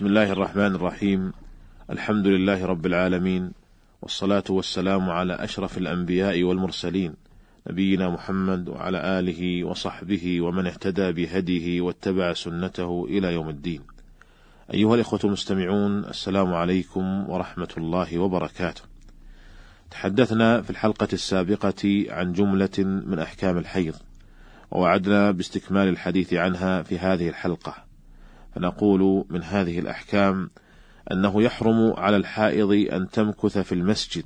بسم الله الرحمن الرحيم الحمد لله رب العالمين والصلاة والسلام على أشرف الأنبياء والمرسلين نبينا محمد وعلى آله وصحبه ومن اهتدى بهديه واتبع سنته إلى يوم الدين. أيها الإخوة المستمعون السلام عليكم ورحمة الله وبركاته. تحدثنا في الحلقة السابقة عن جملة من أحكام الحيض، ووعدنا باستكمال الحديث عنها في هذه الحلقة. فنقول من هذه الأحكام أنه يحرم على الحائض أن تمكث في المسجد.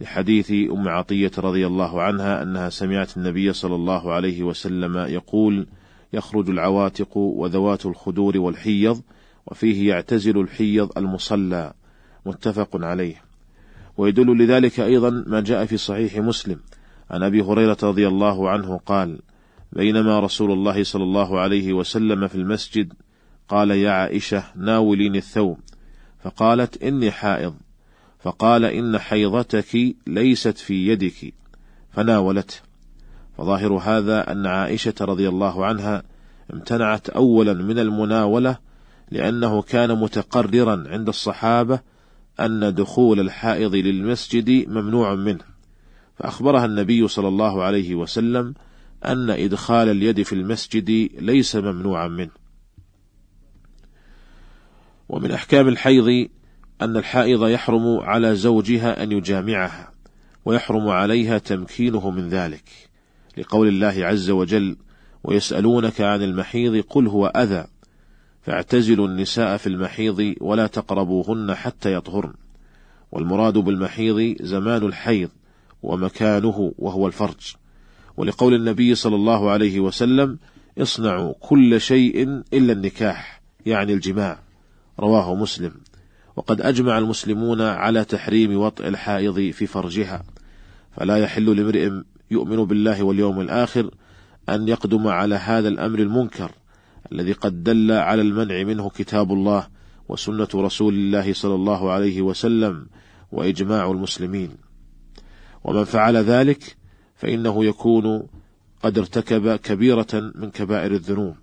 لحديث أم عطية رضي الله عنها أنها سمعت النبي صلى الله عليه وسلم يقول يخرج العواتق وذوات الخدور والحيض وفيه يعتزل الحيض المصلى. متفق عليه. ويدل لذلك أيضا ما جاء في صحيح مسلم. عن أبي هريرة رضي الله عنه قال بينما رسول الله صلى الله عليه وسلم في المسجد قال يا عائشة ناوليني الثوب فقالت إني حائض. فقال إن حيضتك ليست في يدك. فناولته. فظاهر هذا أن عائشة رضي الله عنها امتنعت أولا من المناولة لأنه كان متقررا عند الصحابة أن دخول الحائض للمسجد ممنوع منه. فأخبرها النبي صلى الله عليه وسلم أن إدخال اليد في المسجد ليس ممنوعا منه. ومن أحكام الحيض أن الحائض يحرم على زوجها أن يجامعها ويحرم عليها تمكينه من ذلك. لقول الله عز وجل ويسألونك عن المحيض قل هو أذى فاعتزلوا النساء في المحيض ولا تقربوهن حتى يطهرن. والمراد بالمحيض زمان الحيض ومكانه وهو الفرج. ولقول النبي صلى الله عليه وسلم اصنعوا كل شيء إلا النكاح يعني الجماع. رواه مسلم. وقد أجمع المسلمون على تحريم وطئ الحائض في فرجها. فلا يحل لامرئ يؤمن بالله واليوم الآخر أن يقدم على هذا الأمر المنكر الذي قد دل على المنع منه كتاب الله وسنة رسول الله صلى الله عليه وسلم وإجماع المسلمين. ومن فعل ذلك فإنه يكون قد ارتكب كبيرة من كبائر الذنوب.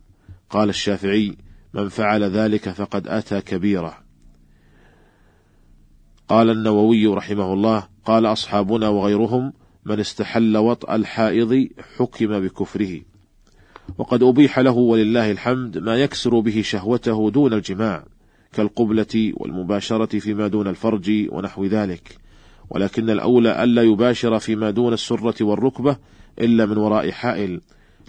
قال الشافعي من فعل ذلك فقد أتى كبيرة. قال النووي رحمه الله قال أصحابنا وغيرهم من استحل وطأ الحائض حكم بكفره. وقد أبيح له ولله الحمد ما يكسر به شهوته دون الجماع كالقبلة والمباشرة فيما دون الفرج ونحو ذلك. ولكن الأولى ألا يباشر فيما دون السرة والركبة إلا من وراء حائل.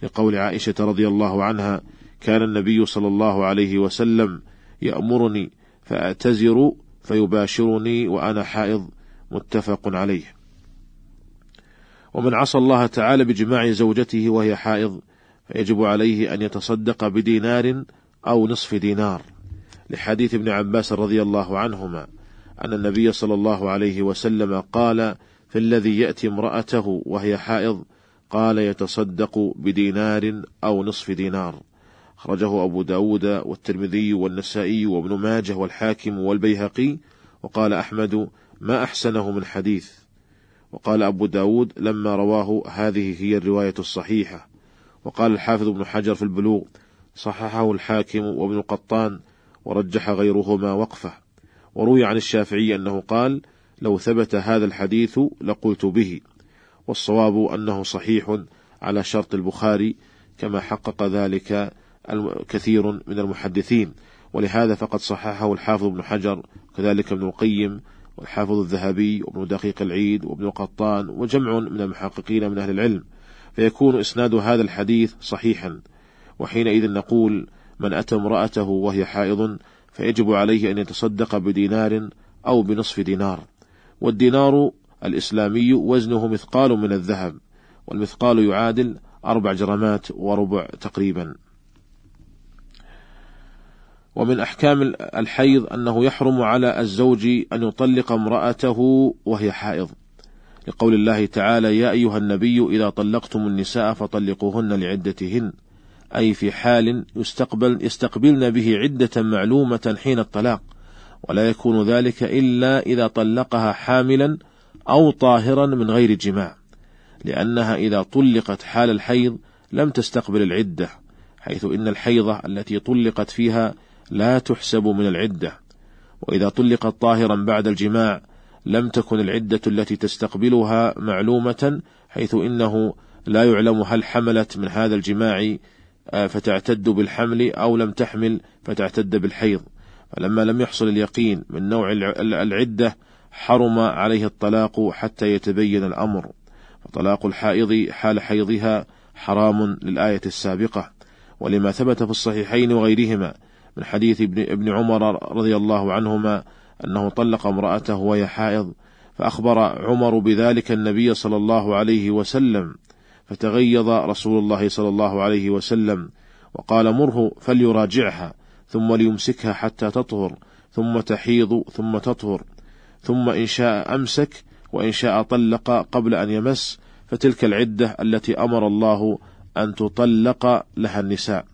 لقول عائشة رضي الله عنها كان النبي صلى الله عليه وسلم يأمرني فأعتذر فيباشرني وأنا حائض. متفق عليه. ومن عصى الله تعالى بجماع زوجته وهي حائض فيجب عليه أن يتصدق بدينار أو نصف دينار. لحديث ابن عباس رضي الله عنهما. أن النبي صلى الله عليه وسلم قال في الذي يأتي امرأته وهي حائض قال يتصدق بدينار أو نصف دينار. أخرجه أبو داود والترمذي والنسائي وابن ماجه والحاكم والبيهقي وقال أحمد ما أحسنه من حديث. وقال أبو داود لما رواه هذه هي الرواية الصحيحة. وقال الحافظ ابن حجر في البلوغ صححه الحاكم وابن القطان ورجح غيرهما وقفه. وروي عن الشافعي أنه قال لو ثبت هذا الحديث لقلت به والصواب أنه صحيح على شرط البخاري كما حقق ذلك كثير من المحدثين ولهذا فقد صححه الحافظ ابن حجر كذلك ابن القيم والحافظ الذهبي وابن دقيق العيد وابن قطان وجمع من المحققين من أهل العلم فيكون إسناد هذا الحديث صحيحا وحينئذ نقول من أتى امرأته وهي حائض فيجب عليه أن يتصدق بدينار أو بنصف دينار. والدينار الإسلامي وزنه مثقال من الذهب والمثقال يعادل أربع جرامات وربع تقريبا. ومن أحكام الحيض أنه يحرم على الزوج أن يطلق امرأته وهي حائض. لقول الله تعالى يا أيها النبي إذا طلقتم النساء فطلقوهن لعدتهن. أي في حال يستقبل يستقبلن به عدة معلومة حين الطلاق ولا يكون ذلك إلا إذا طلقها حاملا أو طاهرا من غير جماع لأنها إذا طلقت حال الحيض لم تستقبل العدة حيث إن الحيضة التي طلقت فيها لا تحسب من العدة وإذا طلقت طاهرا بعد الجماع لم تكن العدة التي تستقبلها معلومة حيث إنه لا يعلم هل حملت من هذا الجماع فتعتد بالحمل أو لم تحمل فتعتد بالحيض. فلما لم يحصل اليقين من نوع العدة حرم عليه الطلاق حتى يتبين الأمر. فطلاق الحائض حال حيضها حرام للآية السابقة. ولما ثبت في الصحيحين وغيرهما من حديث ابن, ابن عمر رضي الله عنهما أنه طلق امرأته وهي حائض فأخبر عمر بذلك النبي صلى الله عليه وسلم. فتغيظ رسول الله صلى الله عليه وسلم وقال مره فليراجعها ثم ليمسكها حتى تطهر ثم تحيض ثم تطهر ثم إن شاء أمسك وإن شاء طلق قبل أن يمس فتلك العدة التي أمر الله أن تطلق لها النساء.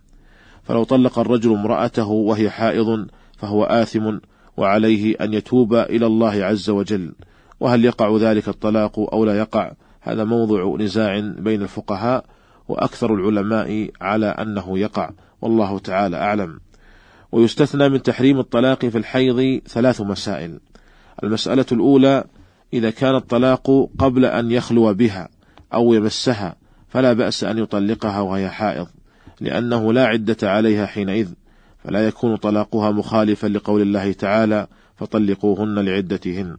فلو طلق الرجل امرأته وهي حائض فهو آثم وعليه أن يتوب إلى الله عز وجل. وهل يقع ذلك الطلاق أو لا يقع؟ هذا موضع نزاع بين الفقهاء وأكثر العلماء على أنه يقع والله تعالى أعلم. ويستثنى من تحريم الطلاق في الحيض ثلاث مسائل. المسألة الأولى إذا كان الطلاق قبل أن يخلو بها أو يمسها فلا بأس أن يطلقها وهي حائض لأنه لا عدة عليها حينئذ فلا يكون طلاقها مخالفا لقول الله تعالى فطلقوهن لعدتهن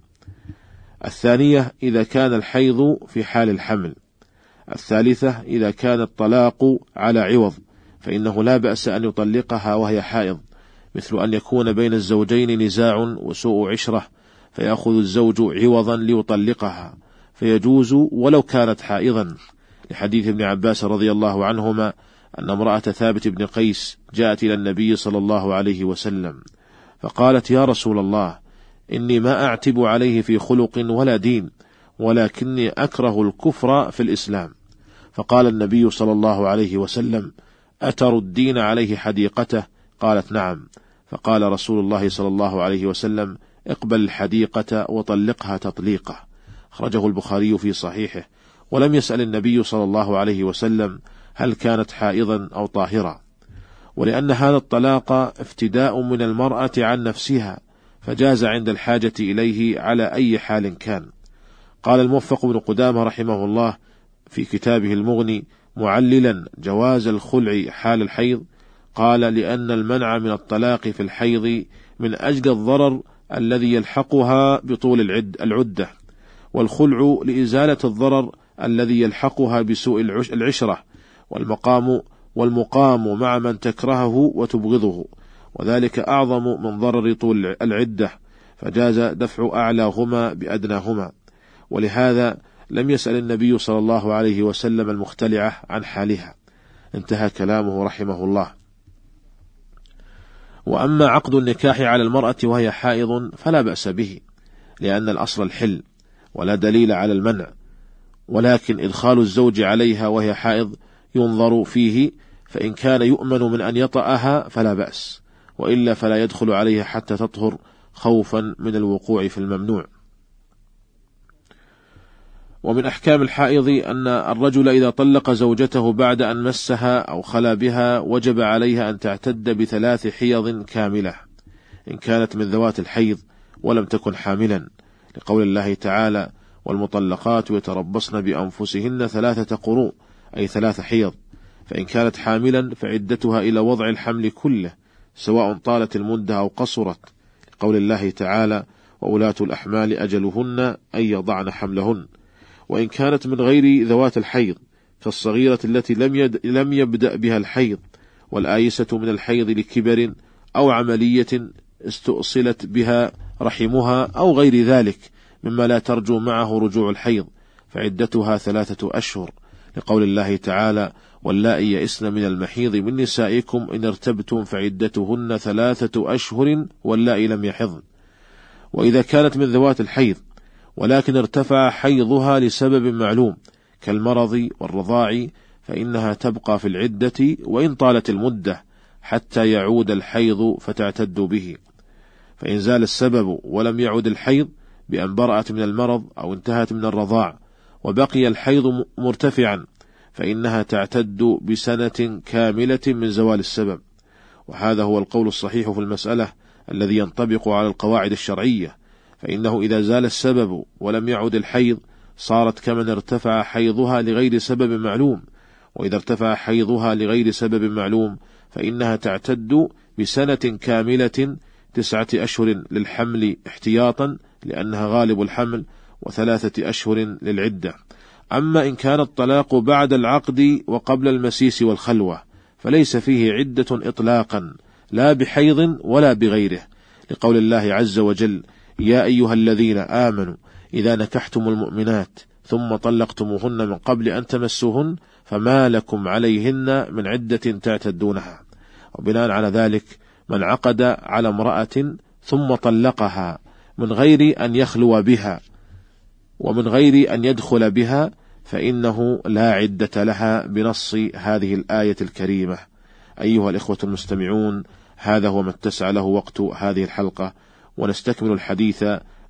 الثانية إذا كان الحيض في حال الحمل. الثالثة إذا كان الطلاق على عوض فإنه لا بأس أن يطلقها وهي حائض مثل أن يكون بين الزوجين نزاع وسوء عشرة فيأخذ الزوج عوضا ليطلقها. فيجوز ولو كانت حائضا. لحديث ابن عباس رضي الله عنهما أن امرأة ثابت بن قيس جاءت إلى النبي صلى الله عليه وسلم فقالت يا رسول الله إني ما أعتب عليه في خلق ولا دين ولكني أكره الكفر في الإسلام. فقال النبي صلى الله عليه وسلم أتردين عليه حديقته؟ قالت نعم. فقال رسول الله صلى الله عليه وسلم اقبل الحديقة وطلقها تطليقة. أخرجه البخاري في صحيحه. ولم يسأل النبي صلى الله عليه وسلم هل كانت حائضا أو طاهرة ولأن هذا الطلاق افتداء من المرأة عن نفسها فجاز عند الحاجة إليه على أي حال كان. قال الموفق بن قدامة رحمه الله في كتابه المغني معللا جواز الخلع حال الحيض. قال لأن المنع من الطلاق في الحيض من أجل الضرر الذي يلحقها بطول العد العدة والخلع لإزالة الضرر الذي يلحقها بسوء العشرة والمقام والمقام مع من تكرهه وتبغضه. وذلك أعظم من ضرر طول العدة فجاز دفع أعلاهما بأدناهما. ولهذا لم يسأل النبي صلى الله عليه وسلم المختلعة عن حالها. انتهى كلامه رحمه الله. وأما عقد النكاح على المرأة وهي حائض فلا بأس به لأن الأصل الحل ولا دليل على المنع. ولكن إدخال الزوج عليها وهي حائض ينظر فيه فإن كان يؤمن من أن يطأها فلا بأس. وإلا فلا يدخل عليها حتى تطهر خوفا من الوقوع في الممنوع. ومن أحكام الحائض أن الرجل إذا طلق زوجته بعد أن مسها أو خلا بها وجب عليها أن تعتد بثلاث حيض كاملة إن كانت من ذوات الحيض ولم تكن حاملا. لقول الله تعالى والمطلقات يتربصن بأنفسهن ثلاثة قروء أي ثلاث حيض فإن كانت حاملا فعدتها إلى وضع الحمل كله سواء طالت المدة أو قصرت. قول الله تعالى وولاة الأحمال أجلهن أن يضعن حملهن. وإن كانت من غير ذوات الحيض كالصغيرة التي لم, يد لم يبدأ بها الحيض والآيسة من الحيض لكبر أو عملية استؤصلت بها رحمها أو غير ذلك مما لا ترجو معه رجوع الحيض فعدتها ثلاثة أشهر. لقول الله تعالى واللائي يئسن من المحيض من نسائكم إن ارتبتم فعدتهن ثلاثة أشهر واللائي لم يحضن. وإذا كانت من ذوات الحيض ولكن ارتفع حيضها لسبب معلوم كالمرض والرضاع فإنها تبقى في العدة وإن طالت المدة حتى يعود الحيض فتعتد به. فإن زال السبب ولم يعد الحيض بأن برأت من المرض أو انتهت من الرضاع. وبقي الحيض مرتفعا فإنها تعتد بسنة كاملة من زوال السبب. وهذا هو القول الصحيح في المسألة الذي ينطبق على القواعد الشرعية فإنه إذا زال السبب ولم يعد الحيض صارت كمن ارتفع حيضها لغير سبب معلوم. وإذا ارتفع حيضها لغير سبب معلوم فإنها تعتد بسنة كاملة تسعة أشهر للحمل احتياطا لأنها غالب الحمل وثلاثة أشهر للعدة. أما إن كان الطلاق بعد العقد وقبل المسيس والخلوة فليس فيه عدة إطلاقا لا بحيض ولا بغيره. لقول الله عز وجل يا أيها الذين آمنوا إذا نكحتم المؤمنات ثم طلقتموهن من قبل أن تمسوهن فما لكم عليهن من عدة تعتدونها. وبناء على ذلك من عقد على امرأة ثم طلقها من غير أن يخلو بها. ومن غير أن يدخل بها فإنه لا عدة لها بنص هذه الآية الكريمة أيها الإخوة المستمعون هذا هو ما اتسع له وقت هذه الحلقة ونستكمل الحديث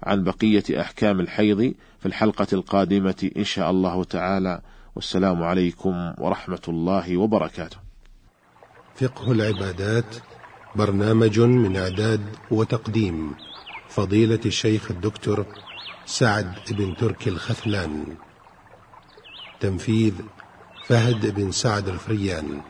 عن بقية أحكام الحيض في الحلقة القادمة إن شاء الله تعالى والسلام عليكم ورحمة الله وبركاته. فقه العبادات برنامج من إعداد وتقديم فضيلة الشيخ الدكتور سعد بن تركي الخثلان. تنفيذ فهد بن سعد الفريان.